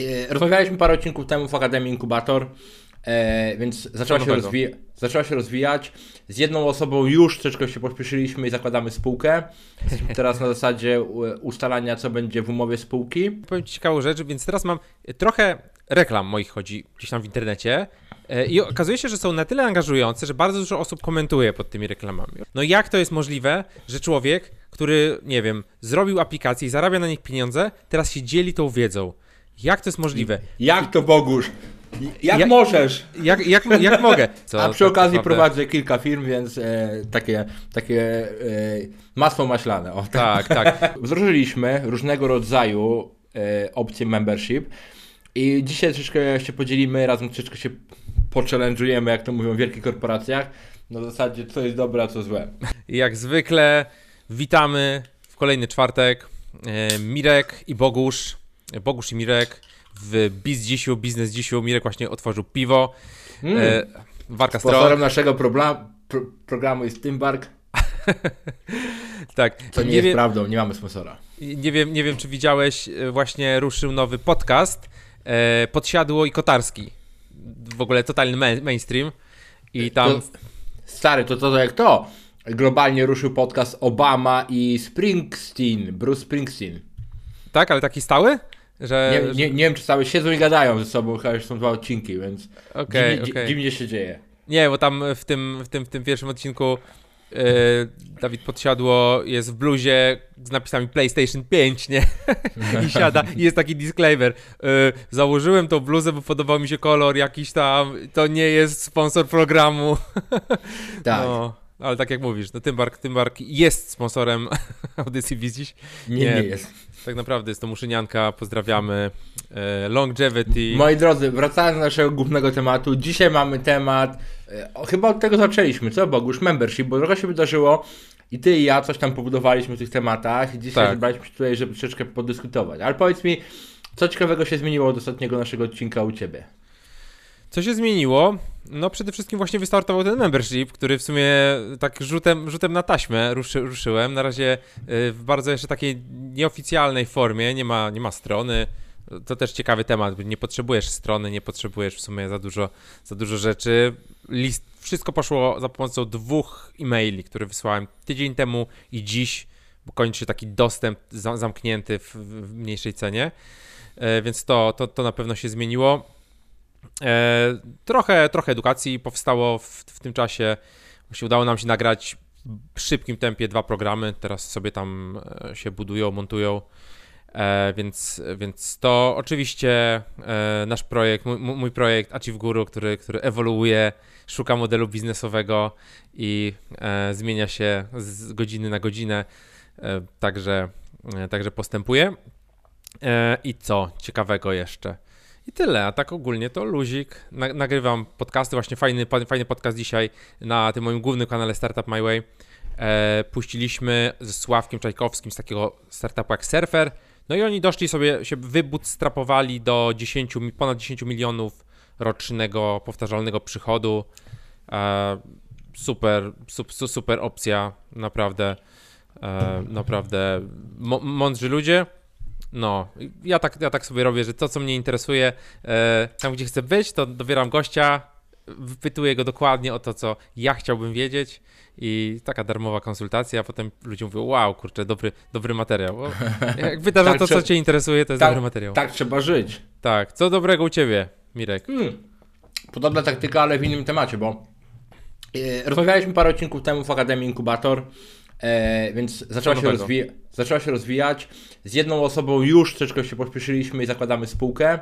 E, rozmawialiśmy parę odcinków temu w Akademii Inkubator, e, więc zaczęła się, rozwi- zaczęła się rozwijać. Z jedną osobą już troszeczkę się pośpieszyliśmy i zakładamy spółkę. Jesteśmy teraz na zasadzie ustalania, co będzie w umowie spółki. Powiem Ci ciekawą rzecz, więc teraz mam trochę reklam moich chodzi gdzieś tam w internecie. E, I okazuje się, że są na tyle angażujące, że bardzo dużo osób komentuje pod tymi reklamami. No jak to jest możliwe, że człowiek, który, nie wiem, zrobił aplikację i zarabia na nich pieniądze, teraz się dzieli tą wiedzą? Jak to jest możliwe? Jak to Bogusz? Jak, jak możesz? Jak, jak, jak mogę? Co, A przy okazji prowadzę kilka firm, więc e, takie, takie e, masło maślane. O, tak, tak. tak. Wdrożyliśmy różnego rodzaju e, opcje membership i dzisiaj troszeczkę się podzielimy, razem troszeczkę się pochallenge'ujemy, jak to mówią w wielkich korporacjach, na zasadzie co jest dobre, a co złe. Jak zwykle witamy w kolejny czwartek. E, Mirek i Bogusz, Bogusz i Mirek w Biz Dzisiu, Biznes Dzisiu. Mirek właśnie otworzył piwo. Mm. E, Warka Sponsorem naszego pro, programu jest Tymbark. tak. To nie, nie jest wiem, prawdą, nie mamy sponsora. Nie wiem, nie wiem, czy widziałeś, e, właśnie ruszył nowy podcast e, Podsiadło i Kotarski. W ogóle totalny mainstream. I tam... To, stary, to, to, to jak to? Globalnie ruszył podcast Obama i Springsteen, Bruce Springsteen. Tak, ale taki stały? Że, nie, nie, nie wiem, czy cały siedzą i gadają ze sobą, chyba już są dwa odcinki, więc okay, dziwnie, okay. dziwnie się dzieje. Nie, bo tam w tym, w tym, w tym pierwszym odcinku yy, Dawid Podsiadło jest w bluzie z napisami PlayStation 5, nie? I siada i jest taki disclaimer. Yy, założyłem tą bluzę, bo podobał mi się kolor jakiś tam, to nie jest sponsor programu. tak. No. Ale tak jak mówisz, no Tymbark, Tymbark jest sponsorem audycji Widzisz? Nie, nie, nie jest. Tak naprawdę jest to muszynianka, pozdrawiamy. E, longevity. Moi drodzy, wracając do naszego głównego tematu, dzisiaj mamy temat, e, chyba od tego zaczęliśmy, co Bogusz, membership, bo trochę się wydarzyło i ty i ja coś tam pobudowaliśmy w tych tematach i dzisiaj tak. zebraliśmy się tutaj, żeby troszeczkę podyskutować. Ale powiedz mi, co ciekawego się zmieniło od ostatniego naszego odcinka u ciebie? Co się zmieniło? No przede wszystkim właśnie wystartował ten membership, który w sumie tak rzutem, rzutem na taśmę ruszy, ruszyłem. Na razie y, w bardzo jeszcze takiej nieoficjalnej formie, nie ma, nie ma strony. To też ciekawy temat, nie potrzebujesz strony, nie potrzebujesz w sumie za dużo, za dużo rzeczy. List, wszystko poszło za pomocą dwóch e-maili, które wysłałem tydzień temu i dziś, bo kończy się taki dostęp zamknięty w, w mniejszej cenie. E, więc to, to, to na pewno się zmieniło. E, trochę, trochę edukacji powstało w, w tym czasie. Właśnie udało nam się nagrać w szybkim tempie dwa programy. Teraz sobie tam e, się budują, montują. E, więc, więc to oczywiście nasz projekt, mój, mój projekt Achieve Guru, który, który ewoluuje, szuka modelu biznesowego i zmienia się z godziny na godzinę. Także, także postępuje. I co ciekawego jeszcze? I tyle, a tak ogólnie to luzik. nagrywam podcasty, właśnie fajny, fajny podcast dzisiaj na tym moim głównym kanale Startup My Way. E, puściliśmy ze Sławkiem Czajkowskim z takiego startupu jak Surfer. No i oni doszli sobie, się wybootstrapowali do 10, ponad 10 milionów rocznego powtarzalnego przychodu. E, super, super, opcja, naprawdę, e, naprawdę mądrzy ludzie. No, ja tak, ja tak sobie robię, że to, co mnie interesuje, e, tam gdzie chcę być, to dobieram gościa, wypytuję go dokładnie o to, co ja chciałbym wiedzieć i taka darmowa konsultacja, a potem ludzie mówią, wow, kurczę, dobry, dobry materiał. Bo jak pytasz tak, to, co cię interesuje, to jest tak, dobry materiał. Tak trzeba żyć. Tak, co dobrego u ciebie, Mirek? Hmm. Podobna taktyka, ale w innym temacie, bo e, rozmawialiśmy parę odcinków temu w Akademii Inkubator E, więc zaczęła się, zaczęła się rozwijać. Z jedną osobą już troszeczkę się pośpieszyliśmy i zakładamy spółkę.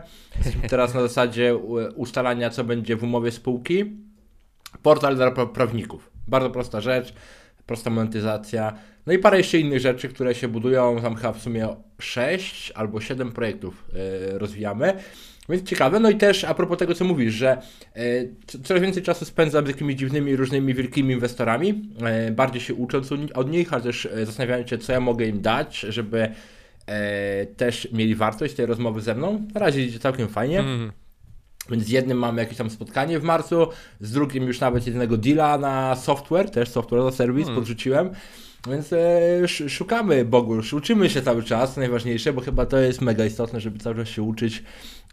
Teraz na zasadzie ustalania, co będzie w umowie spółki. Portal dla prawników. Bardzo prosta rzecz, prosta monetyzacja. No i parę jeszcze innych rzeczy, które się budują. Tam chyba w sumie 6 albo 7 projektów yy, rozwijamy. Więc ciekawe, no i też a propos tego, co mówisz, że e, coraz więcej czasu spędzam z jakimiś dziwnymi, różnymi wielkimi inwestorami, e, bardziej się ucząc od nich, ale też e, zastanawiając się, co ja mogę im dać, żeby e, też mieli wartość tej rozmowy ze mną. Na razie idzie całkiem fajnie. Mm. Więc z jednym mamy jakieś tam spotkanie w marcu, z drugim już nawet jednego deala na software, też software as a service mm. podrzuciłem. Więc e, szukamy Bogu, uczymy się cały czas, najważniejsze, bo chyba to jest mega istotne, żeby cały czas się uczyć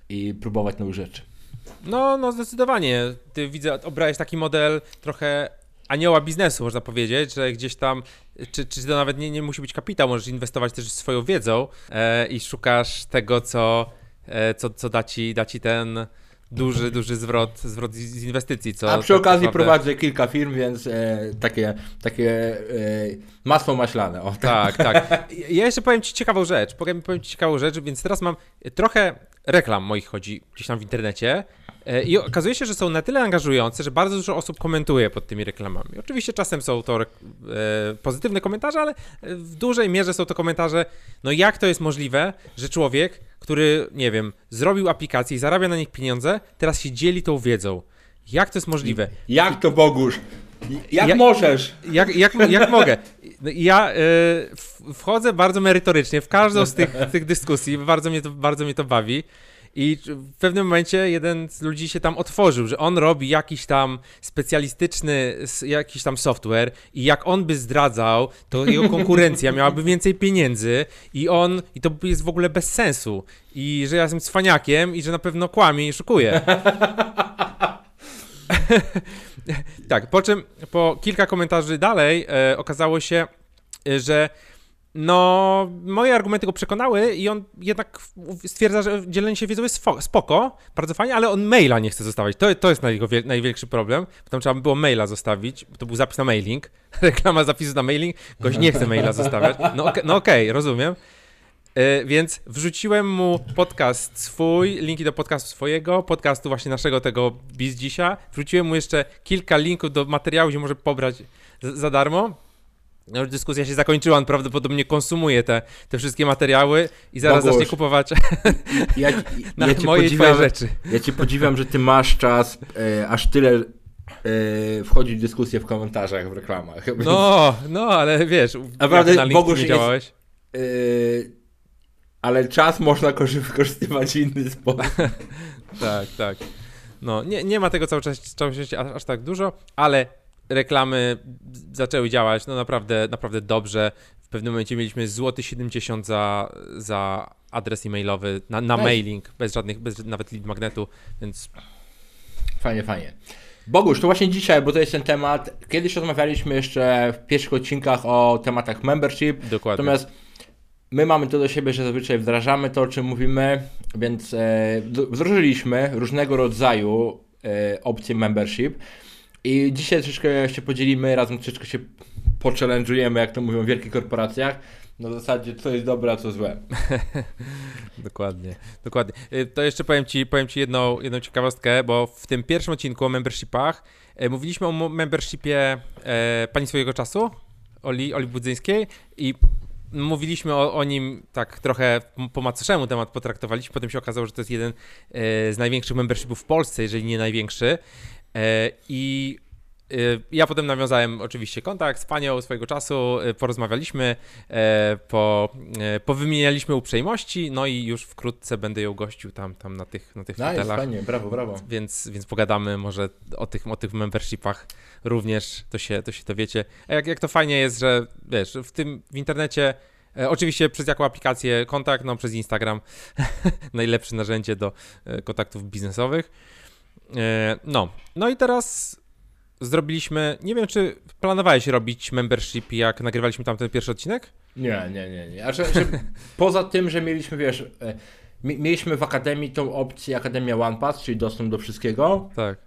i próbować nowych rzeczy. No, no zdecydowanie. Ty widzę, obrałeś taki model trochę anioła biznesu, można powiedzieć, że gdzieś tam, czy, czy to nawet nie, nie musi być kapitał, możesz inwestować też swoją wiedzą e, i szukasz tego, co, e, co, co da, ci, da ci ten duży, duży zwrot, zwrot z inwestycji. Co A przy tak okazji naprawdę... prowadzę kilka firm, więc e, takie, takie e, masło maślane. O, tak, tak. Ja jeszcze powiem Ci ciekawą rzecz. Powiem, powiem Ci ciekawą rzecz, więc teraz mam trochę reklam moich chodzi gdzieś tam w internecie. E, I okazuje się, że są na tyle angażujące, że bardzo dużo osób komentuje pod tymi reklamami. Oczywiście czasem są to e, pozytywne komentarze, ale w dużej mierze są to komentarze, no jak to jest możliwe, że człowiek, który, nie wiem, zrobił aplikację i zarabia na nich pieniądze, teraz się dzieli tą wiedzą. Jak to jest możliwe? Jak to Bogusz? Jak ja, możesz? Jak, jak, jak mogę? No ja y, wchodzę bardzo merytorycznie w każdą z tych, tych dyskusji, bardzo mnie, to, bardzo mnie to bawi. I w pewnym momencie jeden z ludzi się tam otworzył, że on robi jakiś tam specjalistyczny, jakiś tam software i jak on by zdradzał, to jego konkurencja miałaby więcej pieniędzy i on, i to jest w ogóle bez sensu. I że ja jestem cwaniakiem i że na pewno kłamie i szukuje. tak, po czym po kilka komentarzy dalej e, okazało się, e, że no, moje argumenty go przekonały i on jednak stwierdza, że dzielenie się wiedzą jest spoko, bardzo fajnie, ale on maila nie chce zostawiać. To, to jest jego największy problem. Tam trzeba by było maila zostawić, to był zapis na mailing, reklama zapisu na mailing, gość nie chce maila zostawiać. No, no okej, okay, rozumiem. Yy, więc wrzuciłem mu podcast swój, linki do podcastu swojego, podcastu właśnie naszego tego Biz dzisiaj. Wrzuciłem mu jeszcze kilka linków do materiału, gdzie może pobrać za darmo. No już dyskusja się zakończyła, on prawdopodobnie konsumuje te, te wszystkie materiały i zaraz zacznie kupować ja, ja, na ja moje podziwiam, rzeczy. Ja cię podziwiam, że ty masz czas e, aż tyle e, wchodzić w dyskusję w komentarzach, w reklamach. No, no, ale wiesz, naprawdę na Bogusz nie działałeś. Jest, e, ale czas można wykorzystywać w inny sposób. tak, tak. No, nie, nie ma tego cały czas, cały czas aż, aż tak dużo, ale reklamy zaczęły działać no naprawdę, naprawdę dobrze. W pewnym momencie mieliśmy złoty 70 za, za adres e-mailowy, na, na mailing, bez żadnych, bez nawet lead magnetu, więc... Fajnie, fajnie. Bogusz, to właśnie dzisiaj, bo to jest ten temat. Kiedyś rozmawialiśmy jeszcze w pierwszych odcinkach o tematach membership. Dokładnie. Natomiast my mamy to do siebie, że zazwyczaj wdrażamy to, o czym mówimy, więc e, wdrożyliśmy różnego rodzaju e, opcje membership. I dzisiaj troszeczkę się podzielimy, razem troszeczkę się pochallenge'ujemy, jak to mówią w wielkich korporacjach, na zasadzie co jest dobre, a co złe. dokładnie, dokładnie. Y, to jeszcze powiem Ci, powiem ci jedną, jedną ciekawostkę, bo w tym pierwszym odcinku o membershipach e, mówiliśmy o membershipie e, pani swojego czasu, Oli, Oli Budzyńskiej i mówiliśmy o, o, nim tak trochę po macoszemu temat potraktowaliśmy, potem się okazało, że to jest jeden e, z największych membershipów w Polsce, jeżeli nie największy. E, I e, ja potem nawiązałem oczywiście kontakt z panią swojego czasu, e, porozmawialiśmy, po, powymienialiśmy uprzejmości, no i już wkrótce będę ją gościł tam, tam na tych, na tych nice, fotelach. Fajnie, brawo, brawo. Więc, więc pogadamy może o tych, o tych membershipach również, to się, to się dowiecie. A jak, jak to fajnie jest, że wiesz, w tym, w internecie Oczywiście przez jaką aplikację kontakt? No przez Instagram. Najlepsze narzędzie do kontaktów biznesowych. E, no, no i teraz zrobiliśmy, nie wiem czy planowałeś robić membership jak nagrywaliśmy tam ten pierwszy odcinek? Nie, nie, nie, nie. A że, że poza tym, że mieliśmy, wiesz, e, mieliśmy w Akademii tą opcję Akademia OnePass, czyli dostęp do wszystkiego. Tak.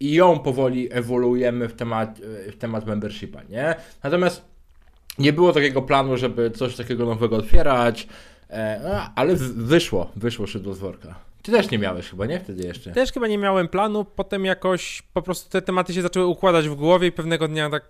I ją powoli ewoluujemy w temat, e, w temat membershipa, nie? Natomiast nie było takiego planu, żeby coś takiego nowego otwierać, ale wyszło, wyszło szydło z worka. Ty też nie miałeś chyba, nie? Wtedy jeszcze. Też chyba nie miałem planu, potem jakoś po prostu te tematy się zaczęły układać w głowie i pewnego dnia tak,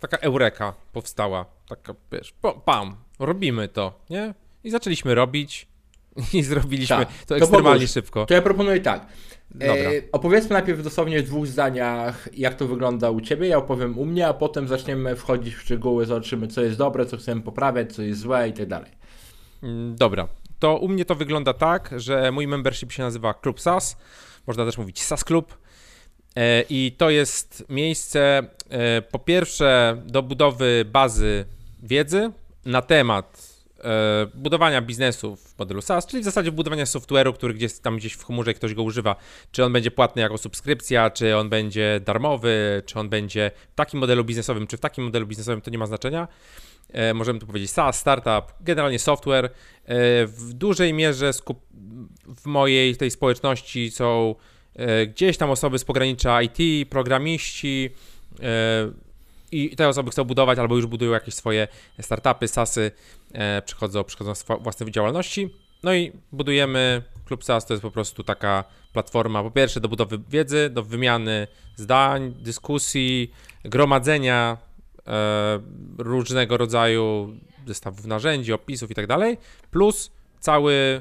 taka eureka powstała. Taka, wiesz, pam, robimy to, nie? I zaczęliśmy robić i zrobiliśmy tak, to ekstremalnie to szybko. To ja proponuję tak. Dobra. E, opowiedzmy najpierw dosłownie w dwóch zdaniach, jak to wygląda u Ciebie, ja opowiem u mnie, a potem zaczniemy wchodzić w szczegóły, zobaczymy co jest dobre, co chcemy poprawiać, co jest złe i tak dalej. Mm, dobra, to u mnie to wygląda tak, że mój membership się nazywa Klub SAS, można też mówić SAS Klub. E, I to jest miejsce e, po pierwsze do budowy bazy wiedzy na temat budowania biznesu w modelu SaaS, czyli w zasadzie budowania software'u, który gdzieś tam gdzieś w chmurze ktoś go używa. Czy on będzie płatny jako subskrypcja, czy on będzie darmowy, czy on będzie w takim modelu biznesowym, czy w takim modelu biznesowym, to nie ma znaczenia. E, możemy tu powiedzieć SaaS, startup, generalnie software. E, w dużej mierze w mojej tej społeczności są e, gdzieś tam osoby z pogranicza IT, programiści, e, i te osoby chcą budować albo już budują jakieś swoje startupy, SASy, e, przychodzą, przychodzą z własnej działalności. No i budujemy Klub SAS to jest po prostu taka platforma, po pierwsze do budowy wiedzy, do wymiany zdań, dyskusji, gromadzenia e, różnego rodzaju zestawów narzędzi, opisów i tak dalej, plus cały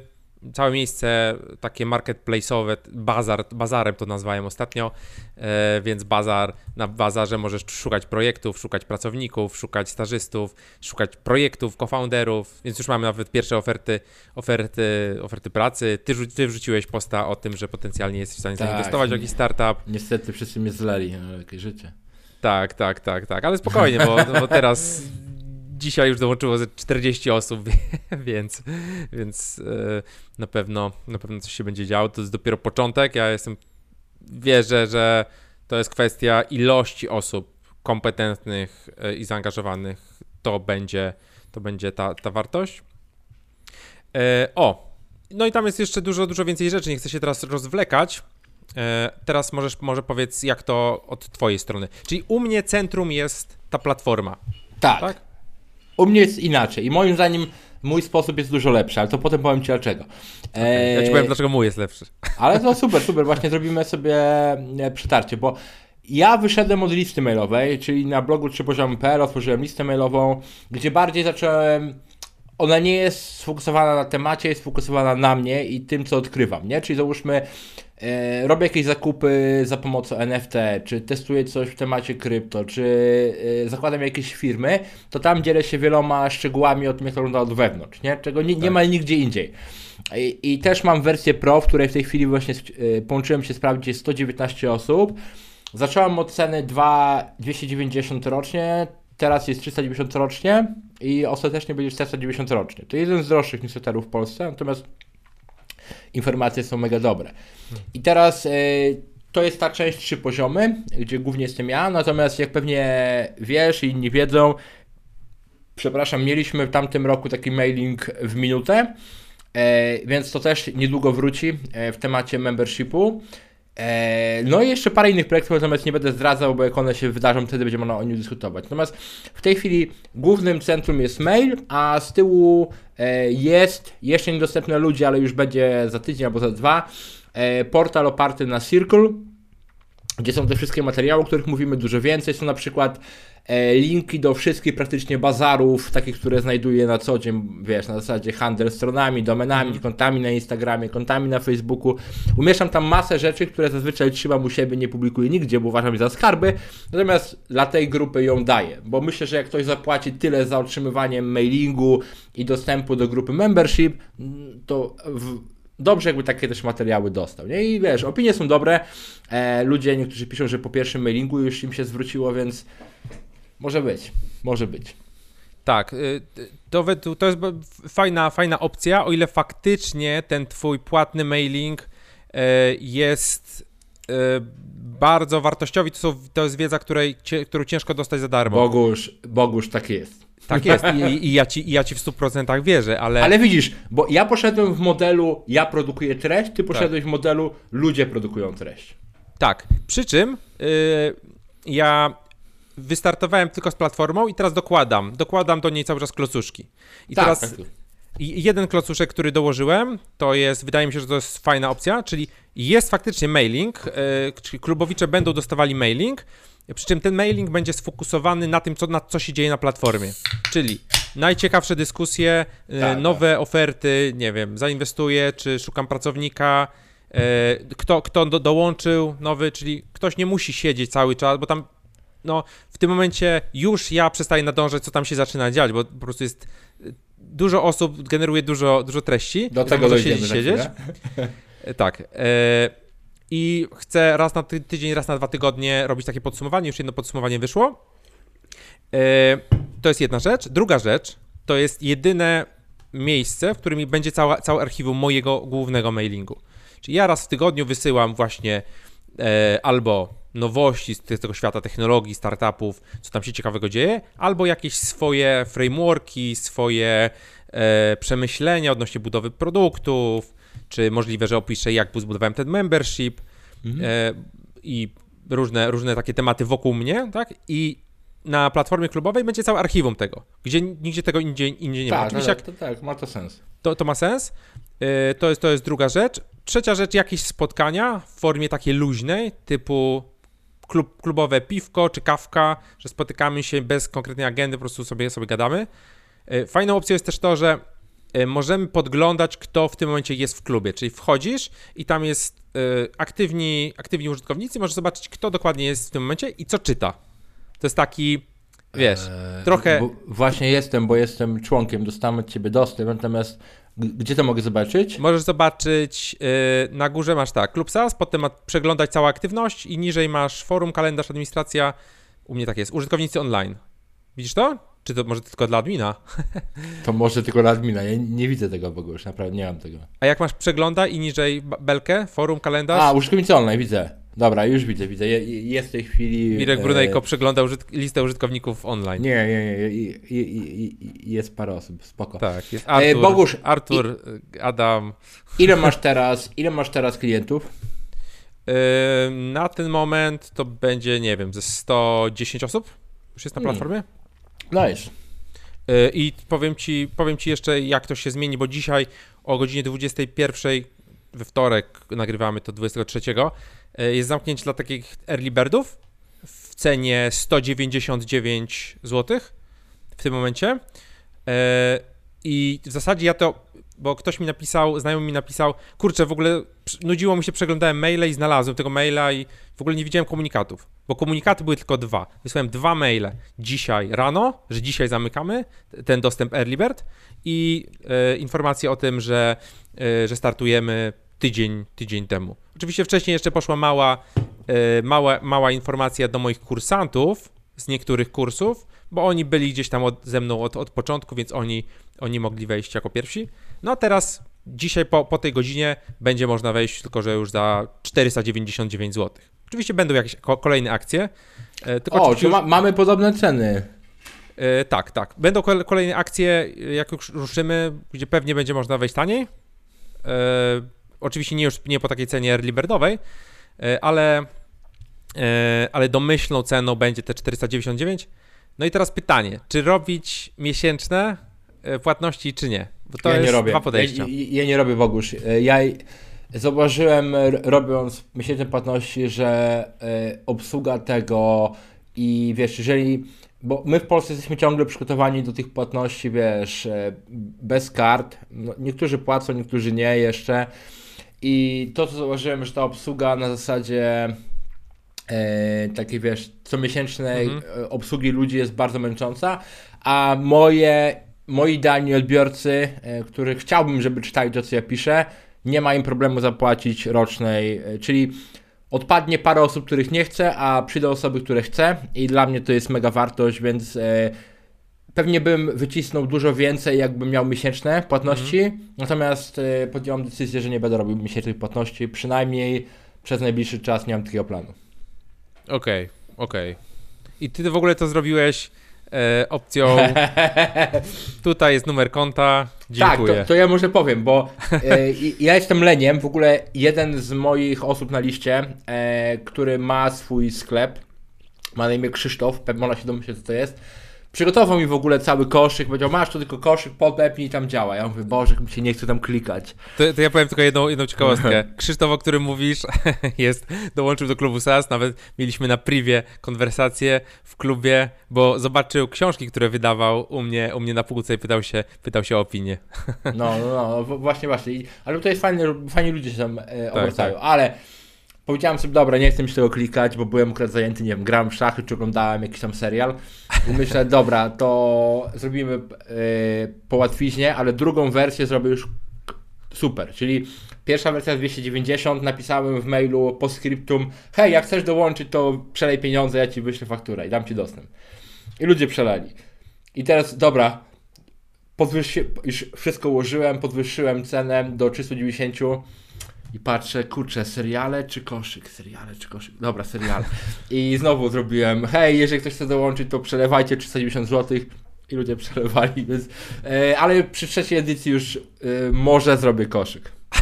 całe miejsce takie marketplace'owe, bazar, bazarem to nazwałem ostatnio, e, więc bazar, na bazarze możesz szukać projektów, szukać pracowników, szukać stażystów, szukać projektów, co-founderów, więc już mamy nawet pierwsze oferty, oferty, oferty pracy. Ty, ty wrzuciłeś posta o tym, że potencjalnie jesteś w stanie tak, zainwestować w jakiś startup. Niestety wszyscy mnie zleli, ale jakieś życie. Tak, tak, tak, tak, ale spokojnie, bo, bo teraz dzisiaj już dołączyło ze 40 osób, więc, więc e, na, pewno, na pewno coś się będzie działo. To jest dopiero początek. Ja jestem, wierzę, że to jest kwestia ilości osób kompetentnych e, i zaangażowanych. To będzie, to będzie ta, ta wartość. E, o, no i tam jest jeszcze dużo, dużo więcej rzeczy. Nie chcę się teraz rozwlekać. Teraz możesz, może powiedz, jak to od Twojej strony. Czyli u mnie centrum jest ta platforma. Tak. tak? U mnie jest inaczej i moim zdaniem mój sposób jest dużo lepszy, ale to potem powiem Ci dlaczego. Okay, ja Ci powiem, dlaczego mój jest lepszy. Ale to super, super, właśnie zrobimy sobie e, przetarcie, bo ja wyszedłem od listy mailowej, czyli na blogu 3poziom.pl otworzyłem listę mailową, gdzie bardziej zacząłem ona nie jest sfokusowana na temacie, jest sfokusowana na mnie i tym, co odkrywam, nie? Czyli załóżmy, e, robię jakieś zakupy za pomocą NFT, czy testuję coś w temacie krypto, czy e, zakładam jakieś firmy, to tam dzielę się wieloma szczegółami o tym, jak to wygląda od wewnątrz, nie? Czego nie, nie tak. ma nigdzie indziej. I, I, też mam wersję Pro, w której w tej chwili właśnie e, połączyłem się sprawdzić, jest 119 osób. Zacząłem od ceny 2, 290 rocznie, teraz jest 390 rocznie i ostatecznie będzie 490 rocznie. To jeden z droższych newsletterów w Polsce, natomiast informacje są mega dobre. I teraz y, to jest ta część trzy poziomy, gdzie głównie jestem ja, natomiast jak pewnie wiesz i inni wiedzą, przepraszam, mieliśmy w tamtym roku taki mailing w minutę, e, więc to też niedługo wróci e, w temacie membershipu. Eee, no i jeszcze parę innych projektów, natomiast nie będę zdradzał, bo jak one się wydarzą, wtedy będzie można o nich dyskutować. Natomiast w tej chwili głównym centrum jest mail, a z tyłu e, jest jeszcze niedostępne ludzi, ale już będzie za tydzień albo za dwa, e, portal oparty na Circle, gdzie są te wszystkie materiały, o których mówimy dużo więcej. Są na przykład e, linki do wszystkich praktycznie bazarów, takich, które znajduję na co dzień, wiesz, na zasadzie handel stronami, domenami, mm. kontami na Instagramie, kontami na Facebooku. Umieszczam tam masę rzeczy, które zazwyczaj trzymam u siebie, nie publikuję nigdzie, bo uważam je za skarby, natomiast dla tej grupy ją daję, bo myślę, że jak ktoś zapłaci tyle za otrzymywanie mailingu i dostępu do grupy membership, to w, dobrze jakby takie też materiały dostał. Nie? I wiesz, opinie są dobre. E, ludzie, niektórzy piszą, że po pierwszym mailingu już im się zwróciło, więc może być, może być. Tak, y, to, to jest fajna, fajna opcja, o ile faktycznie ten twój płatny mailing e, jest e, bardzo wartościowy, to, są, to jest wiedza, której, którą ciężko dostać za darmo. Bogusz, Bogusz, tak jest. Tak jest I, i, ja ci, i ja ci w 100% wierzę, ale... Ale widzisz, bo ja poszedłem w modelu ja produkuję treść, ty poszedłeś tak. w modelu ludzie produkują treść. Tak, przy czym yy, ja wystartowałem tylko z platformą i teraz dokładam, dokładam do niej cały czas klocuszki. I tak, teraz tak. Jeden klocuszek, który dołożyłem, to jest, wydaje mi się, że to jest fajna opcja, czyli jest faktycznie mailing, yy, czyli klubowicze będą dostawali mailing, przy czym ten mailing będzie sfokusowany na tym, co, na co się dzieje na platformie. Czyli najciekawsze dyskusje, e, tak, nowe tak. oferty, nie wiem, zainwestuję, czy szukam pracownika, e, kto, kto do, dołączył nowy, czyli ktoś nie musi siedzieć cały czas, bo tam no, w tym momencie już ja przestaję nadążać, co tam się zaczyna dziać, bo po prostu jest e, dużo osób, generuje dużo, dużo treści. Do tego dojdziemy siedzieć, siedzieć. Tak. E, i chcę raz na ty tydzień, raz na dwa tygodnie robić takie podsumowanie. Już jedno podsumowanie wyszło. Yy, to jest jedna rzecz. Druga rzecz to jest jedyne miejsce, w którym będzie cała, całe archiwum mojego głównego mailingu. Czyli ja raz w tygodniu wysyłam właśnie e, albo nowości z tego świata technologii, startupów, co tam się ciekawego dzieje, albo jakieś swoje frameworki, swoje e, przemyślenia odnośnie budowy produktów, czy możliwe, że opiszę, jak zbudowałem ten membership mhm. e, i różne, różne takie tematy wokół mnie, tak? I na platformie klubowej będzie całe archiwum tego, gdzie nigdzie tego indziej, indziej nie tak, ma. Oczywiście tak, to, tak, ma to sens. To, to ma sens. E, to jest, to jest druga rzecz. Trzecia rzecz, jakieś spotkania w formie takiej luźnej, typu klub, klubowe piwko czy kawka, że spotykamy się bez konkretnej agendy, po prostu sobie, sobie gadamy. E, fajną opcją jest też to, że e, możemy podglądać, kto w tym momencie jest w klubie, czyli wchodzisz i tam jest e, aktywni, aktywni użytkownicy, możesz zobaczyć, kto dokładnie jest w tym momencie i co czyta. To jest taki, wiesz, eee, trochę... Właśnie jestem, bo jestem członkiem, dostałem od ciebie dostęp, natomiast gdzie to mogę zobaczyć? Możesz zobaczyć, yy, na górze masz tak, klub SAS, potem ma przeglądać całą aktywność i niżej masz forum, kalendarz, administracja. U mnie tak jest, użytkownicy online. Widzisz to? Czy to może tylko dla admina? To może tylko dla admina. Ja nie widzę tego w ogóle, już naprawdę nie mam tego. A jak masz przegląda i niżej belkę, forum, kalendarz? A, użytkownicy online, widzę. Dobra, już widzę, widzę. Jest w tej chwili. Mirek e, Brunejko e... przegląda użytk listę użytkowników online. Nie, nie, nie. Jest parę osób, spoko. Tak, jest Artur, e, Bogusz, Artur i... Adam. Ile masz teraz, ile masz teraz klientów? E, na ten moment to będzie, nie wiem, ze 110 osób już jest na hmm. platformie. Hmm. Nice. E, I powiem ci, powiem ci jeszcze, jak to się zmieni, bo dzisiaj o godzinie 21 we wtorek nagrywamy to 23 E, jest zamknięcie dla takich early birdów w cenie 199 zł w tym momencie. E, I w zasadzie ja to, bo ktoś mi napisał, znajomy mi napisał, kurczę, w ogóle nudziło mi się, przeglądałem maile i znalazłem tego maila i w ogóle nie widziałem komunikatów, bo komunikaty były tylko dwa. Wysłałem dwa maile dzisiaj rano, że dzisiaj zamykamy ten dostęp Early Bird i e, o tym, że, e, że startujemy tydzień, tydzień temu. Oczywiście wcześniej jeszcze poszła mała, e, mała, mała informacja do moich kursantów z niektórych kursów, bo oni byli gdzieś tam od, ze mną od, od początku, więc oni, oni mogli wejść jako pierwsi. No a teraz, dzisiaj po, po tej godzinie będzie można wejść, tylko że już za 499 zł. Oczywiście będą jakieś kolejne akcje. E, o, czy ma, mamy podobne ceny? E, tak, tak. Będą kolejne akcje, jak już ruszymy, gdzie pewnie będzie można wejść taniej. E, Oczywiście nie już nie po takiej cenie early birdowej, e, ale, e, ale domyślną ceną będzie te 499. No i teraz pytanie, czy robić miesięczne e, płatności, czy nie? Bo to ja jest nie robię. dwa podejścia. Ja, ja, nie robię w ogóle. Ja zauważyłem, robiąc miesięczne płatności, że obsługa tego i wiesz, jeżeli bo my w Polsce jesteśmy ciągle przygotowani do tych płatności, wiesz, bez kart. No, niektórzy płacą, niektórzy nie jeszcze. I to, co zauważyłem, że ta obsługa na zasadzie e, takiej, wiesz, comiesięcznej mhm. E, obsługi ludzi jest bardzo męcząca, a moje, moi idealni odbiorcy, e, których chciałbym, żeby czytali to, co ja piszę, nie ma im problemu zapłacić rocznej, e, czyli odpadnie parę osób, których nie chcę, a przyjdą osoby, które chcę i dla mnie to jest mega wartość, więc e, Pewnie bym wycisnął dużo więcej, jakbym miał miesięczne płatności, mm. natomiast y, podjąłem decyzję, że nie będę robił miesięcznych płatności, przynajmniej przez najbliższy czas nie mam takiego planu. Okej, okay, okej. Okay. I ty w ogóle to zrobiłeś e, opcją tutaj jest numer konta, dziękuję. Tak, to, to ja może powiem, bo e, ja jestem leniem, w ogóle jeden z moich osób na liście, e, który ma swój sklep, ma na imię Krzysztof, pewnie można się domyśleć co to jest, Przygotował mi w ogóle cały koszyk, powiedział, masz tu tylko koszyk, podepnij i tam działa. Ja mówię, Boże, mi się nie chce tam klikać. To, to ja powiem tylko jedną, jedną ciekawostkę. Krzysztof, o którym mówisz, jest, dołączył do klubu SAS, nawet mieliśmy na privie konwersację w klubie, bo zobaczył książki, które wydawał u mnie, u mnie na półce i pytał się, pytał się o opinię. No, no, no, właśnie, właśnie. Ale jest fajnie, fajni ludzie się tam e, obracają, tak, tak. ale Powiedziałem sobie, dobra, nie chcę mi się tego klikać, bo byłem akurat zajęty, nie wiem, grałem w szachy, czy oglądałem jakiś tam serial. I myślę, dobra, to zrobimy yy, po łatwiźnie, ale drugą wersję zrobię już super. Czyli pierwsza wersja 290, napisałem w mailu po skryptum, hej, jak chcesz dołączyć, to przelej pieniądze, ja ci wyślę fakturę i dam ci dostęp. I ludzie przelali. I teraz, dobra, podwyższy, już wszystko ułożyłem, podwyższyłem cenę do 390 i patrzę, kurczę, seriale czy koszyk? Seriale czy koszyk? Dobra, seriale. I znowu zrobiłem, hej, jeżeli ktoś chce dołączyć, to przelewajcie 390 zł i ludzie przelewali, więc, e, ale przy trzeciej edycji już e, może zrobię koszyk.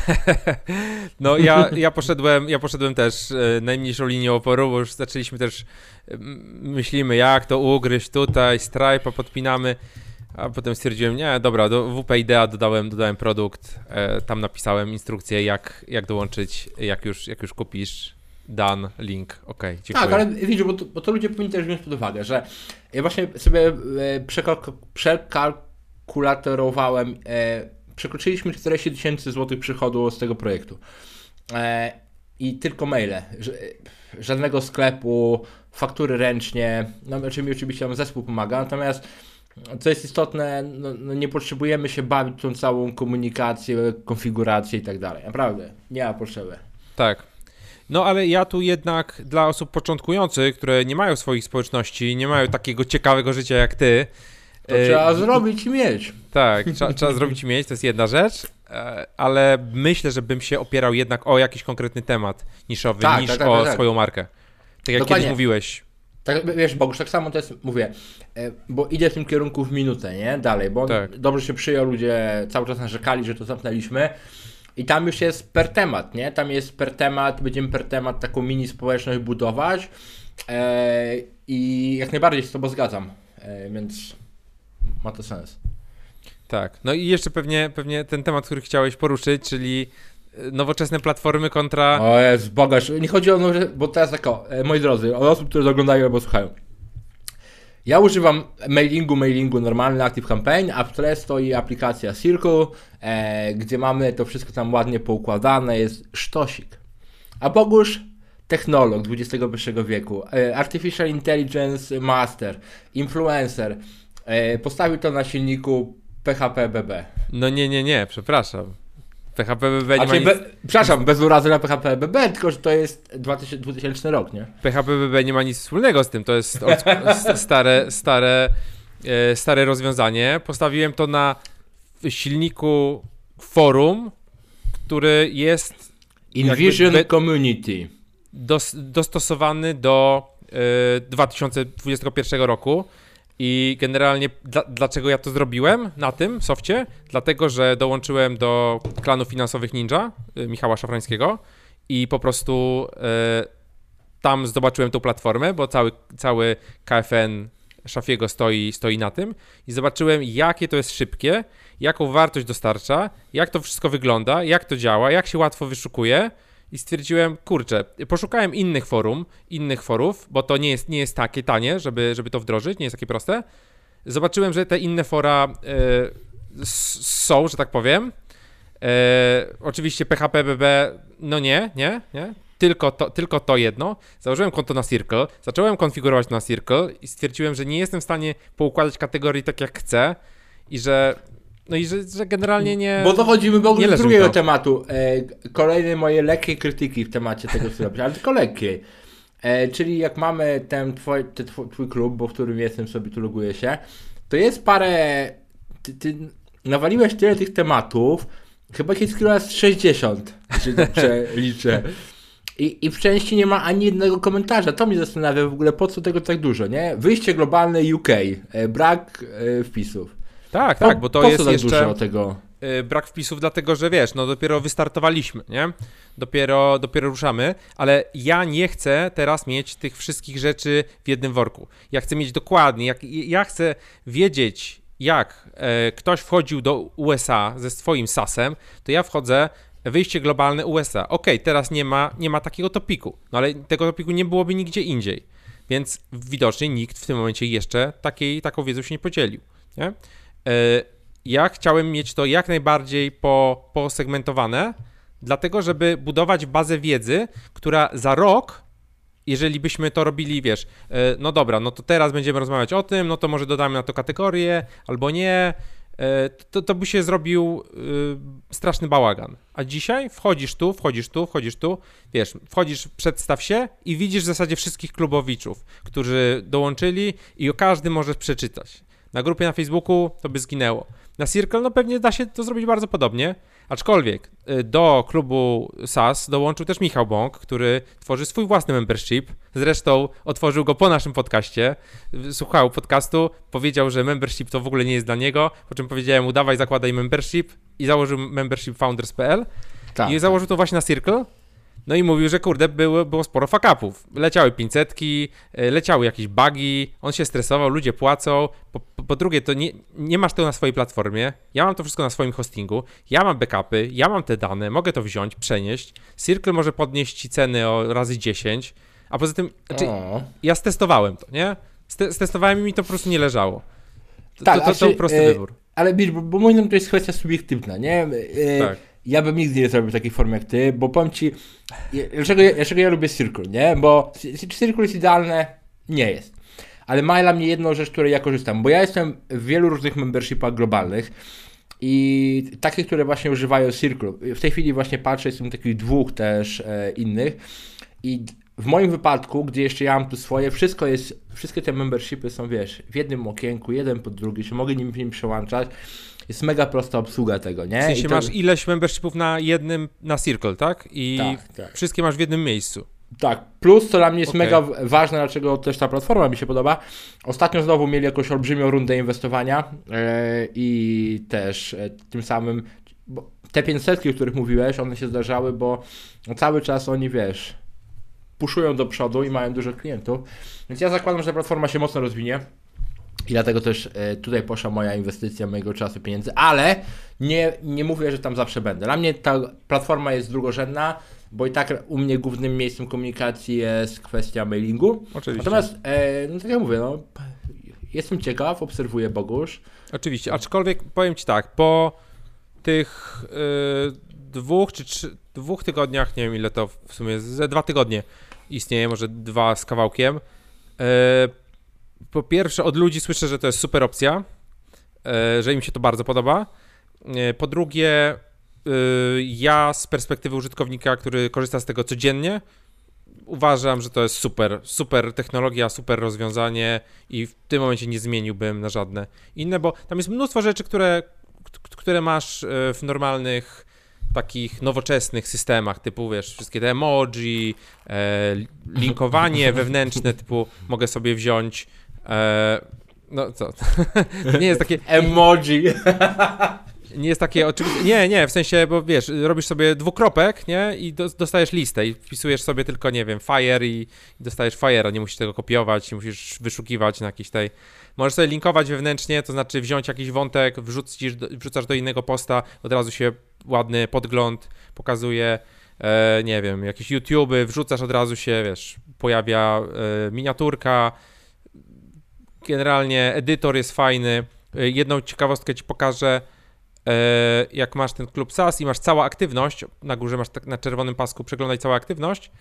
No ja, ja poszedłem, ja poszedłem też e, najmniejszą linią oporu, bo już zaczęliśmy też, myślimy jak to ugryźć tutaj, Stripe'a podpinamy, a potem stwierdziłem, nie, dobra, do WP Idea dodałem, dodałem produkt, e, tam napisałem instrukcję jak, jak dołączyć, jak już, jak już kupisz, done, link, ok, dziękuję. Tak, ale widzisz, bo to, bo to ludzie powinni też wziąć pod uwagę, że ja właśnie sobie e, przekalk- przekalkulatorowałem, e, przekroczyliśmy 40 tysięcy złotych przychodu z tego projektu. E, I tylko maile, żadnego sklepu, faktury ręcznie, no znaczy mi oczywiście tam zespół pomaga, natomiast co jest istotne, no, no nie potrzebujemy się bawić tą całą komunikację, konfigurację i tak dalej. Naprawdę, nie ma potrzeby. Tak. No ale ja tu jednak dla osób początkujących, które nie mają swoich społeczności, nie mają takiego ciekawego życia jak ty. To e, trzeba zrobić i mieć. Tak, trzeba, trzeba zrobić i mieć, to jest jedna rzecz, e, ale myślę, że bym się opierał jednak o jakiś konkretny temat niszowy, Tak, niż tak, tak, o tak, tak. swoją markę. Tak jak Dokładnie. kiedyś mówiłeś. Tak, wiesz, Bogusz, tak samo to jest, mówię, e, bo idę w tym kierunku w minutę, nie? Dalej, bo Tak. dobrze się przyjął, ludzie cały czas narzekali, że to zamknęliśmy. I tam już jest per temat, nie? Tam jest per temat, będziemy per temat taką mini społeczność budować. E, I jak najbardziej się z Tobą zgadzam, e, więc ma to sens. Tak. No i jeszcze pewnie, pewnie ten temat, który chciałeś poruszyć, czyli nowoczesne platformy kontra... O jest, Bogaż, nie chodzi o, bo teraz tak o, e, moi drodzy, od osób, które oglądają albo słuchają. Ja używam mailingu, mailingu normalny Active Campaign, a w tle stoi aplikacja Circle, e, gdzie mamy to wszystko tam ładnie poukładane, jest sztosik. A Bogusz, technolog XXI wieku, e, Artificial Intelligence Master, influencer, e, postawił to na silniku PHP BB. No nie, nie, nie, przepraszam. PHP BB nie ma nic... be, przepraszam, bez urazy na PHP BB, tylko że to jest 2000, 2000 rok, nie? PHP BB nie ma nic wspólnego z tym, to jest od, stare, stare, e, stare rozwiązanie. Postawiłem to na silniku forum, który jest Invision be- Community. dos, dostosowany do e, 2021 roku. I generalnie dla, dlaczego ja to zrobiłem na tym softie? Dlatego, że dołączyłem do klanu finansowych Ninja y, Michała Szafrańskiego i po prostu e, tam zobaczyłem tą platformę, bo cały, cały KFN Szafiego stoi, stoi na tym i zobaczyłem, jakie to jest szybkie, jaką wartość dostarcza, jak to wszystko wygląda, jak to działa, jak się łatwo wyszukuje i stwierdziłem, kurczę, poszukałem innych forum, innych forów, bo to nie jest, nie jest takie tanie, żeby, żeby to wdrożyć, nie jest takie proste. Zobaczyłem, że te inne fora e, są, że tak powiem. E, oczywiście PHP BB, no nie, nie, nie. Tylko to, tylko to jedno. Założyłem konto na Circle, zacząłem konfigurować na Circle i stwierdziłem, że nie jestem w stanie poukładać kategorii tak jak chcę i że, no i że, że generalnie nie... Bo dochodzimy w ogóle do drugiego to. tematu. E, kolejne moje lekkie krytyki w temacie tego, co robisz, ale tylko lekkiej. E, czyli jak mamy ten twój, ten twój, klub, bo w którym jestem sobie tu loguję się, to jest parę. Ty, ty nawaliłeś tyle tych tematów, chyba chyba z 60, jeśli dobrze liczę. I, I w części nie ma ani jednego komentarza. To mnie zastanawia w ogóle, po co tego tak dużo, nie? Wyjście globalne UK, e, brak e, wpisów. Tak, tak, bo to po jest tak jeszcze... tego? y, brak wpisów, dlatego że wiesz, no dopiero wystartowaliśmy, nie? Dopiero, dopiero ruszamy, ale ja nie chcę teraz mieć tych wszystkich rzeczy w jednym worku. Ja chcę mieć dokładnie, jak, ja chcę wiedzieć, jak e, ktoś wchodził do USA ze swoim SAS-em, to ja wchodzę wyjście globalne USA. Ok, teraz nie ma, nie ma takiego topiku, no ale tego topiku nie byłoby nigdzie indziej. Więc widocznie nikt w tym momencie jeszcze takiej, taką wiedzą się nie podzielił. Nie? E, ja chciałem mieć to jak najbardziej po, posegmentowane, dlatego żeby budować bazę wiedzy, która za rok, jeżeli byśmy to robili, wiesz, e, no dobra, no to teraz będziemy rozmawiać o tym, no to może dodamy na to kategorię, albo nie, e, to, to by się zrobił straszny bałagan. A dzisiaj wchodzisz tu, wchodzisz tu, wchodzisz tu, wiesz, wchodzisz, przedstaw się i widzisz w zasadzie wszystkich klubowiczów, którzy dołączyli i o każdym możesz przeczytać. Na grupie na Facebooku to by zginęło. Na Circle, no pewnie da się to zrobić bardzo podobnie, aczkolwiek y, do klubu SAS dołączył też Michał Bąk, który tworzy swój własny membership. Zresztą otworzył go po naszym podcaście, słuchał podcastu, powiedział, że membership to w ogóle nie jest dla niego, po czym powiedziałem mu dawaj zakładaj membership i założył membership founders.pl tak. i założył to właśnie na Circle. No i mówił, że kurde, było, było sporo fakapów. Leciały pincetki, e, leciały jakieś bugi, on się stresował, ludzie płacą. Po, po, po, drugie, to nie, nie masz tego na swojej platformie. Ja mam to wszystko na swoim hostingu. Ja mam backupy, ja mam te dane, mogę to wziąć, przenieść. Circle może podnieść ci ceny o razy 10. A poza tym, znaczy, ja stestowałem to, nie? stestowałem i mi to po prostu nie leżało. To, tak, to, to, to, to prosty e, wybór. Ale wiesz, bo, bo moim zdaniem to jest kwestia subiektywna, nie? E, tak ja bym nigdy nie zrobił takiej formy jak ty, bo powiem ci, dlaczego ja, dlaczego ja lubię Circle, nie? Bo Circle jest idealne? Nie jest. Ale ma dla mnie jedną rzecz, której ja korzystam, bo ja jestem w wielu różnych membershipach globalnych i takie, które właśnie używają Circle. W tej chwili właśnie patrzę, jestem takich dwóch też e, innych i w moim wypadku, gdzie jeszcze ja mam tu swoje, wszystko jest, wszystkie te membershipy są, wiesz, w jednym okienku, jeden pod drugi, się mogę nim, nim przełączać jest mega prosta obsługa tego, nie? W sensie to... masz ileś membershipów na jednym, na Circle, tak? I tak, tak. wszystkie masz w jednym miejscu. Tak, plus co dla mnie jest okay. mega ważne, dlaczego też ta platforma mi się podoba. Ostatnio znowu mieli jakąś olbrzymią rundę inwestowania yy, i też yy, tym samym te 500, o których mówiłeś, one się zdarzały, bo cały czas oni, wiesz, puszują do przodu i mają dużo klientów. Więc ja zakładam, że ta platforma się mocno rozwinie. I dlatego też e, tutaj poszła moja inwestycja mojego czasu, pieniędzy, ale nie, nie mówię, że tam zawsze będę. Dla mnie ta platforma jest drugorzędna, bo i tak u mnie głównym miejscem komunikacji jest kwestia mailingu. Oczywiście. Natomiast, e, no tak jak mówię, no, jestem ciekaw, obserwuję Bogusz. Oczywiście, aczkolwiek powiem Ci tak, po tych y, dwóch czy trzy, dwóch tygodniach, nie wiem ile to w sumie, ze dwa tygodnie istnieje, może dwa z kawałkiem, y, po pierwsze od ludzi słyszę, że to jest super opcja, e, że im się to bardzo podoba. E, po drugie, e, ja z perspektywy użytkownika, który korzysta z tego codziennie, uważam, że to jest super, super technologia, super rozwiązanie i w tym momencie nie zmieniłbym na żadne inne, bo tam jest mnóstwo rzeczy, które, które masz w normalnych takich nowoczesnych systemach, typu wiesz, wszystkie te emoji, linkowanie wewnętrzne, typu mogę sobie wziąć E, no co? nie jest takie. Emoji. Nie jest takie. Nie, nie, w sensie, bo wiesz, robisz sobie dwukropek, nie? I do, dostajesz listę i wpisujesz sobie tylko, nie wiem, fire i, i dostajesz fire'a. Nie musisz tego kopiować, nie musisz wyszukiwać na jakiejś tej. Możesz sobie linkować wewnętrznie, to znaczy wziąć jakiś wątek, wrzucisz, wrzucasz do innego posta, od razu się ładny podgląd pokazuje. E, nie wiem, jakieś YouTube, wrzucasz od razu się, wiesz, pojawia e, miniaturka, Generalnie edytor jest fajny. E, jedną ciekawostkę ci pokażę. E, jak masz ten klub SAS i masz cała aktywność, na górze masz tak na czerwonym pasku przeglądaj całą aktywność,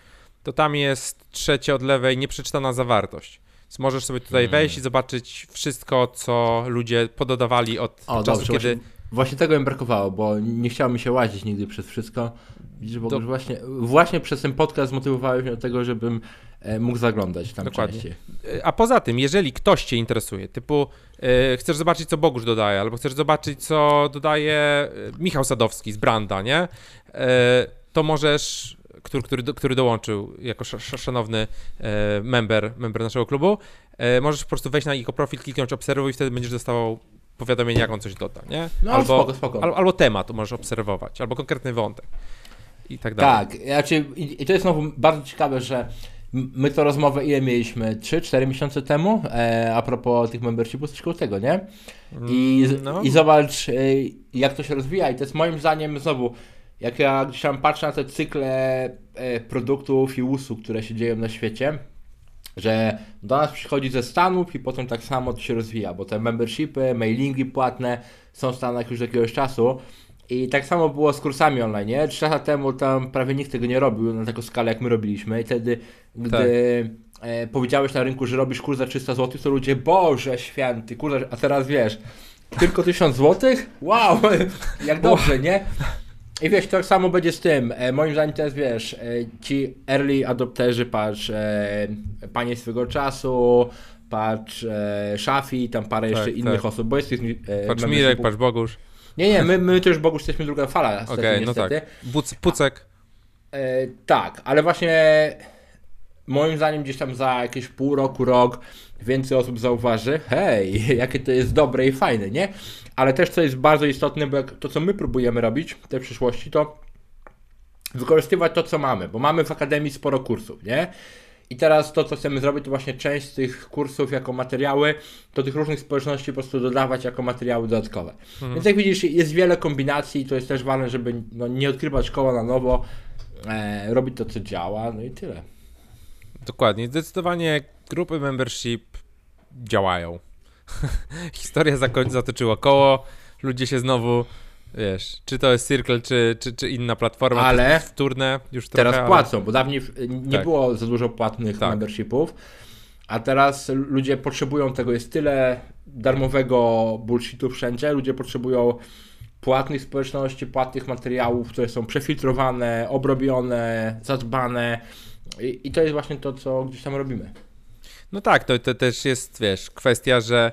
to tam jest trzecie od lewej nieprzeczytana zawartość. Więc możesz sobie tutaj hmm. wejść i zobaczyć wszystko, co ludzie pododawali od o, czasu, dobrze, kiedy... Właśnie, właśnie tego mi brakowało, bo nie chciało mi się łazić nigdy przez wszystko. Widzisz, bo Do... właśnie, właśnie przez ten podcast zmotywowałeś mnie do tego, żebym e, mógł zaglądać tam Dokładnie. częściej. E, a poza tym, jeżeli ktoś Cię interesuje, typu e, chcesz zobaczyć, co Bogusz dodaje, albo chcesz zobaczyć, co dodaje e, Michał Sadowski z Branda, nie? E, to możesz, który, który, który dołączył jako szanowny e, member, member naszego klubu, możesz po prostu wejść na jego profil, kliknąć obserwuj i wtedy będziesz dostawał powiadomienie, jak on coś doda, nie? No, albo, spoko, spoko. Albo, albo temat możesz obserwować, albo konkretny wątek i tak dalej. Tak, znaczy, i to jest znowu bardzo ciekawe, że my to rozmowę ile mieliśmy? 3-4 miesiące temu e, a propos tych membershipów, coś koło tego, nie? I, no. i zobacz, e, jak to się rozwija i to jest moim zdaniem znowu, jak ja gdzieś tam patrzę na te cykle e, produktów i usług, które się dzieją na świecie, że do nas przychodzi ze Stanów i potem tak samo to się rozwija, bo te membershipy, mailingi płatne są w Stanach już od jakiegoś czasu i tak samo było z kursami online, nie? Trzy lata temu tam prawie nikt tego nie robił na taką skalę, jak my robiliśmy. I wtedy, gdy tak. e, powiedziałeś na rynku, że robisz kurs za 300 zł, to ludzie, Boże święty, a teraz wiesz, tylko 1000 zł? Wow, jak dobrze, nie? I wiesz, tak samo będzie z tym. E, moim zdaniem teraz wiesz, e, ci early adopterzy, patrz, e, panie swego czasu, patrz e, Szafi, tam parę jeszcze Tak, innych tak. osób, bo jest tych e, Patrz Mirek, patrz Bogusz. Nie, nie, my, my już Bogusz jesteśmy druga fala, Okej, okay, no tak. Buc, Pucek. E, tak, ale właśnie moim zdaniem gdzieś tam za jakieś pół roku, rok więcej osób zauważy, hej, jakie to jest dobre i fajne, nie? Ale też co jest bardzo istotne, bo to co my próbujemy robić w tej przyszłości, to wykorzystywać to co mamy, bo mamy w Akademii sporo kursów, nie? I teraz to, co chcemy zrobić, to właśnie część z tych kursów jako materiały do tych różnych społeczności po prostu dodawać jako materiały dodatkowe. Więc jak widzisz, jest wiele kombinacji i to jest też ważne, żeby no, nie odkrywać koła na nowo, e, robić to, co działa, no i tyle. Dokładnie. Zdecydowanie grupy membership działają. Historia zakoń- zatoczyła koło, ludzie się znowu, wiesz, czy to jest Circle, czy, czy, czy inna platforma, Ale wtórne już Teraz trochę, płacą, bo dawniej nie Tak. było za dużo płatnych Tak. membershipów, a teraz ludzie potrzebują tego, jest tyle darmowego bullshitu wszędzie, ludzie potrzebują płatnych społeczności, płatnych materiałów, które są przefiltrowane, obrobione, zadbane i, i to jest właśnie to, co gdzieś tam robimy. No tak, to, to też jest, wiesz, kwestia, że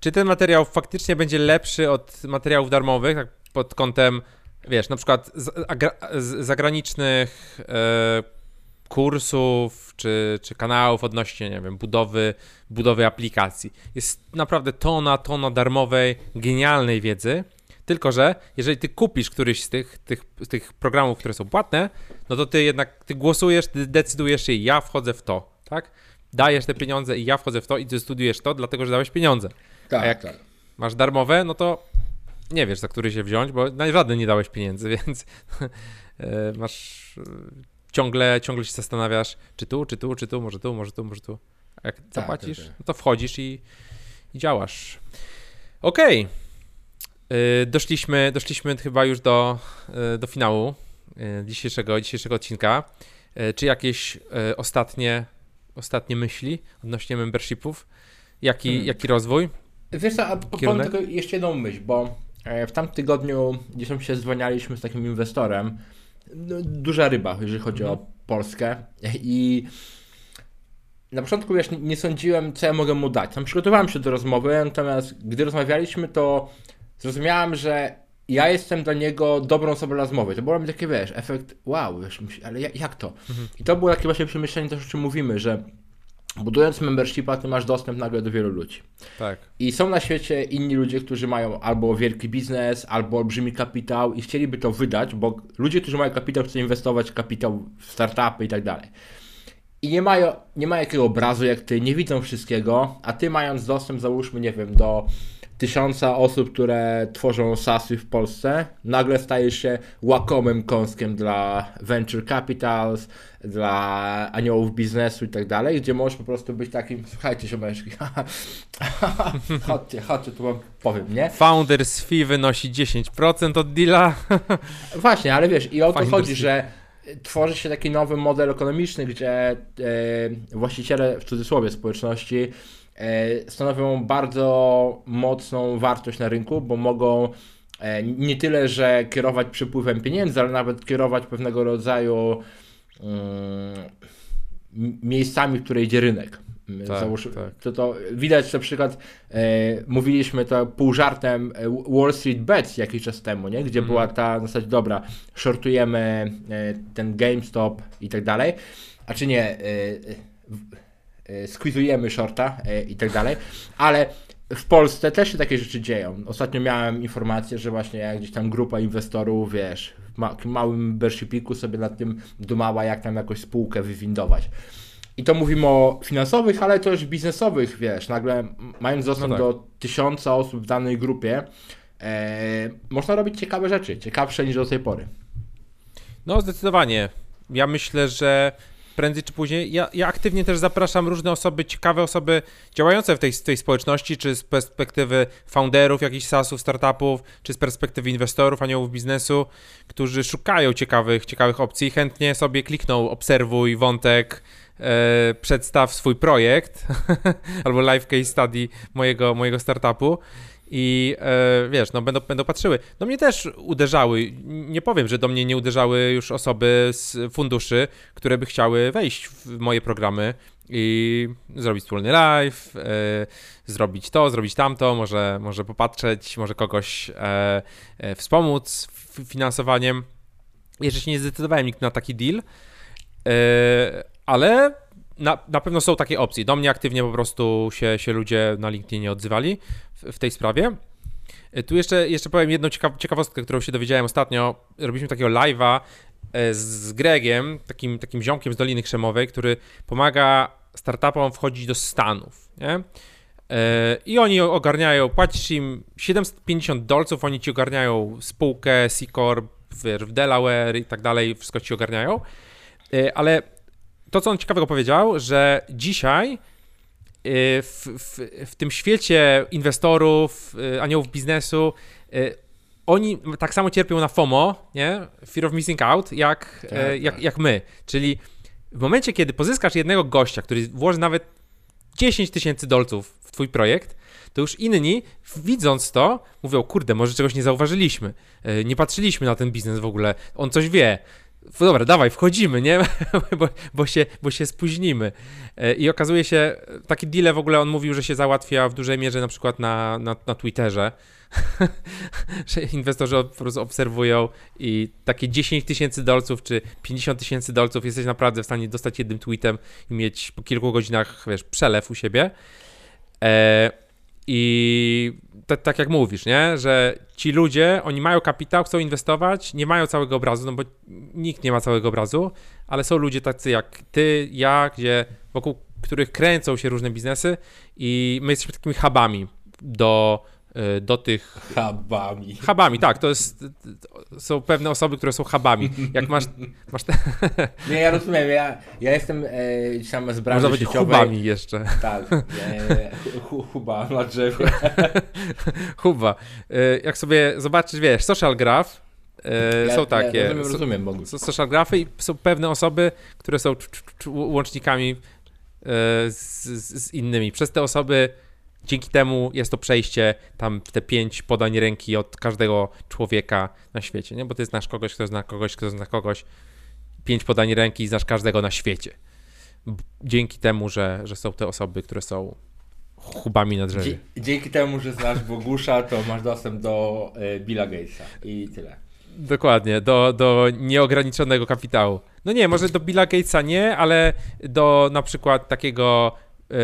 czy ten materiał faktycznie będzie lepszy od materiałów darmowych, tak pod kątem, wiesz, na przykład z, agra- z, zagranicznych e, kursów czy, czy kanałów odnośnie, nie wiem, budowy, budowy aplikacji. Jest naprawdę tona, tona darmowej, genialnej wiedzy, tylko że jeżeli ty kupisz któryś z tych, tych, tych programów, które są płatne, no to ty jednak ty głosujesz, ty decydujesz się, ja wchodzę w to, tak? Dajesz te pieniądze i ja wchodzę w to i ty studiujesz to, dlatego że dałeś pieniądze. Tak, A jak- tak. Masz darmowe, no to nie wiesz, za który się wziąć, bo na żadny nie dałeś pieniędzy, więc e, masz e, ciągle, ciągle się zastanawiasz, czy tu, czy tu, czy tu, może tu, może tu, może tu. A jak zapłacisz, tak, tak. no to wchodzisz i, i działasz. Okej. E, Doszliśmy, doszliśmy chyba już do, e, do finału e, dzisiejszego, dzisiejszego odcinka. Czy jakieś ostatnie, ostatnie myśli odnośnie membershipów? Jaki, Hmm. jaki rozwój? Wiesz co, a po- powiem tylko jeszcze jedną myśl, bo e, w tamtym tygodniu gdzieś się zwanialiśmy z takim inwestorem, no, duża ryba, jeżeli chodzi o Polskę i na początku wiesz, nie- nie sądziłem, co ja mogę mu dać. Tam przygotowałem się do rozmowy, natomiast gdy rozmawialiśmy, to zrozumiałem, że ja jestem dla niego dobrą osobą dla rozmowy. To było mi takie, wiesz, efekt, wow, wiesz, ale jak, to? I to było takie właśnie przemyślenie też, o czym mówimy, że budując membershipa, ty masz dostęp nagle do wielu ludzi. Tak. I są na świecie inni ludzie, którzy mają albo wielki biznes, albo olbrzymi kapitał i chcieliby to wydać, bo ludzie, którzy mają kapitał, chcą inwestować kapitał w startupy i tak dalej. I nie mają, nie mają jakiego obrazu jak ty, nie widzą wszystkiego, a ty mając dostęp, załóżmy, nie wiem, do tysiąca osób, które tworzą SaaSy w Polsce, nagle stajesz się łakomym kąskiem dla venture capitals, dla aniołów biznesu i tak dalej, gdzie możesz po prostu być takim, słuchajcie siomeczki, chodźcie, chodźcie, tu wam powiem, nie? Founders fee wynosi 10% od deala. Właśnie, ale wiesz, i o to chodzi, dosyć. że tworzy się taki nowy model ekonomiczny, gdzie e, właściciele, w cudzysłowie, społeczności stanowią bardzo mocną wartość na rynku, bo mogą e, nie tyle, że kierować przepływem pieniędzy, ale nawet kierować pewnego rodzaju mm, miejscami, w które idzie rynek. Tak, Załóż, tak. To, to widać na przykład, e, mówiliśmy to pół żartem e, Wall Street Bets jakiś czas temu, nie? gdzie Mhm. była ta w zasadzie, dobra, shortujemy e, ten GameStop i tak dalej, a czy nie, e, e, squeezujemy shorta e, i tak dalej, ale w Polsce też się takie rzeczy dzieją. Ostatnio miałem informację, że właśnie gdzieś tam grupa inwestorów, wiesz, w ma- małym membershipiku sobie nad tym dumała, jak tam jakoś spółkę wywindować. I to mówimy o finansowych, ale też biznesowych, wiesz, nagle mając dostęp No tak. do tysiąca osób w danej grupie, e, można robić ciekawe rzeczy, ciekawsze niż do tej pory. No, zdecydowanie. Ja myślę, że prędzej czy później. Ja, ja aktywnie też zapraszam różne osoby, ciekawe osoby działające w tej, tej społeczności, czy z perspektywy founderów jakichś SaaSów, startupów, czy z perspektywy inwestorów, aniołów biznesu, którzy szukają ciekawych, ciekawych opcji. Chętnie sobie klikną, obserwuj wątek, e, przedstaw swój projekt albo live case study mojego, mojego startupu. I e, wiesz, no będą, będą patrzyły. Do mnie też uderzały, nie powiem, że do mnie nie uderzały już osoby z funduszy, które by chciały wejść w moje programy i zrobić wspólny live, e, zrobić to, zrobić tamto, może, może popatrzeć, może kogoś e, e, wspomóc finansowaniem. Jeszcze się nie zdecydowałem nikt na taki deal, ale na, na pewno są takie opcje. Do mnie aktywnie po prostu się, się ludzie na LinkedInie odzywali w, w tej sprawie. Tu jeszcze, jeszcze powiem jedną ciekaw, ciekawostkę, którą się dowiedziałem ostatnio. Robiliśmy takiego live'a z Gregiem, takim, takim ziomkiem z Doliny Krzemowej, który pomaga startupom wchodzić do Stanów, nie? E, I oni ogarniają, płacisz im 750 dolców, oni ci ogarniają spółkę, C-Corp, w Delaware i tak dalej, wszystko ci ogarniają. E, ale to, co on ciekawego powiedział, że dzisiaj e, w, w, w tym świecie inwestorów, aniołów biznesu, oni tak samo cierpią na FOMO, nie? Fear of missing out, jak, tak, jak, tak. jak my. Czyli w momencie, kiedy pozyskasz jednego gościa, który włoży nawet 10 tysięcy dolców w twój projekt, to już inni, widząc to, mówią, kurde, może czegoś nie zauważyliśmy, nie patrzyliśmy na ten biznes w ogóle, on coś wie. Dobra, dawaj, wchodzimy, nie? bo, bo, się, bo się spóźnimy. E, I okazuje się, taki deal w ogóle on mówił, że się załatwia w dużej mierze na przykład na, na, na Twitterze, że inwestorzy po prostu obserwują i takie 10 tysięcy dolców czy 50 tysięcy dolców jesteś naprawdę w stanie dostać jednym tweetem i mieć po kilku godzinach, wiesz, przelew u siebie. E, I tak jak mówisz, nie? że ci ludzie, oni mają kapitał, chcą inwestować, nie mają całego obrazu, no bo nikt nie ma całego obrazu, ale są ludzie tacy jak ty, ja, gdzie wokół których kręcą się różne biznesy i my jesteśmy takimi hubami do do tych... Hubami. Hubami, tak, to jest, są pewne osoby, które są hubami. Jak masz... masz te... Nie, ja rozumiem, ja, ja jestem e, sam z branży Można sieciowej. hubami jeszcze. Tak, e, hu, huba na drzewie. Huba. E, jak sobie zobaczysz, wiesz, social graph, e, ja, są takie. Ja rozumiem, rozumiem Bogu. Social graphy i są pewne osoby, które są łącznikami e, z, z innymi. Przez te osoby Dzięki temu jest to przejście tam te pięć podań ręki od każdego człowieka na świecie, nie? Bo ty znasz kogoś, kto zna kogoś, kto zna kogoś. Pięć podań ręki znasz każdego na świecie. Dzięki temu, że, że są te osoby, które są chubami na drzewie. Dzięki temu, że znasz Bogusza, to masz dostęp do y, Billa Gatesa i tyle. Dokładnie, do, do nieograniczonego kapitału. No nie, może do Billa Gatesa nie, ale do na przykład takiego... Yy,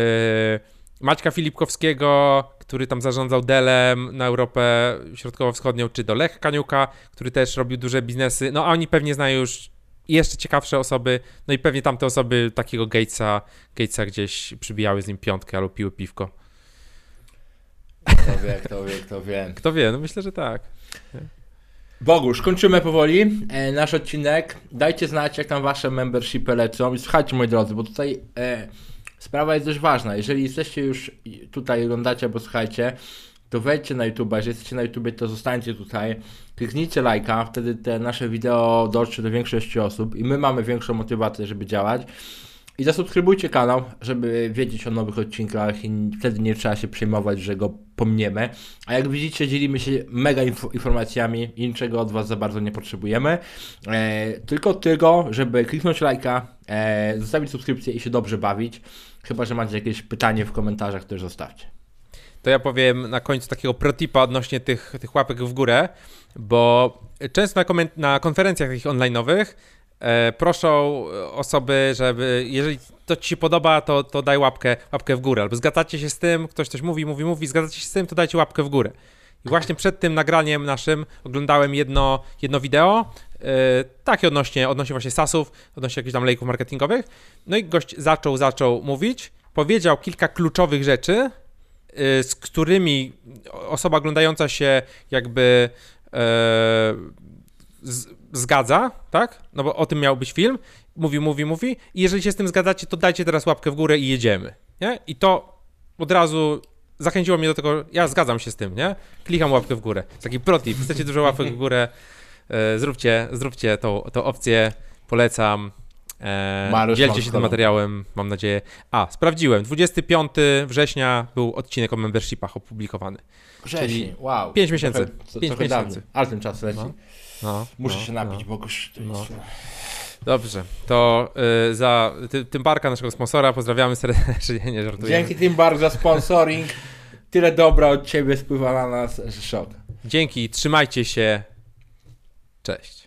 Maćka Filipkowskiego, który tam zarządzał Delem na Europę Środkowo-Wschodnią, czy do Lech Kaniuka, który też robił duże biznesy. No a oni pewnie znają już jeszcze ciekawsze osoby, no i pewnie tamte osoby takiego Gatesa, Gatesa gdzieś przybijały z nim piątkę albo piły piwko. Kto wie, kto wie, kto wie. Kto wie, no myślę, że tak. Bogusz, kończymy powoli e, nasz odcinek. Dajcie znać, jak tam wasze membershipy lecą. I słuchajcie, moi drodzy, bo tutaj... E, sprawa jest dość ważna. Jeżeli jesteście już tutaj, oglądacie albo słuchajcie, to wejdźcie na YouTube, jeżeli jesteście na YouTube, to zostańcie tutaj, kliknijcie lajka, wtedy te nasze wideo dotrze do większości osób i my mamy większą motywację, żeby działać. I zasubskrybujcie kanał, żeby wiedzieć o nowych odcinkach i wtedy nie trzeba się przejmować, że go pomniemy. A jak widzicie, dzielimy się mega inf informacjami i niczego od Was za bardzo nie potrzebujemy. E, tylko tego, żeby kliknąć lajka, e, zostawić subskrypcję i się dobrze bawić. Chyba, że macie jakieś pytanie w komentarzach, też zostawcie. To ja powiem na końcu takiego protipa odnośnie tych, tych łapek w górę, bo często na, na konferencjach takich online'owych e, proszą osoby, żeby jeżeli to ci się podoba, to, to daj łapkę, łapkę w górę. Albo zgadzacie się z tym, ktoś coś mówi, mówi, mówi, zgadzacie się z tym, to dajcie łapkę w górę. I właśnie przed tym nagraniem naszym oglądałem jedno, jedno wideo, takie odnośnie, odnośnie właśnie sasów, odnośnie jakichś tam lejków marketingowych. No i gość zaczął, zaczął mówić, powiedział kilka kluczowych rzeczy, yy, z którymi osoba oglądająca się jakby z, zgadza, tak? No bo o tym miał być film. Mówi, mówi, mówi. I jeżeli się z tym zgadzacie, to dajcie teraz łapkę w górę i jedziemy. Nie? I to od razu zachęciło mnie do tego, ja zgadzam się z tym, nie? Klikam łapkę w górę. Taki protip, chcecie dużo łapek w górę, e, zróbcie, zróbcie tą, tą opcję, polecam. E, dzielcie się tym materiałem, mam nadzieję. A, sprawdziłem, 25 września był odcinek o membershipach opublikowany. Wrześniu, wow. 5 miesięcy. Trochę, 5 miesięcy. Ale ten czas leci. No, no, Muszę no, się napić, no, bo już... No. Dobrze, to y, za ty, Tymbarka, naszego sponsora, pozdrawiamy serdecznie, nie żartujemy. Dzięki Tymbark za sponsoring. Tyle dobra od ciebie spływa na nas, że szok. Dzięki, trzymajcie się. Cześć.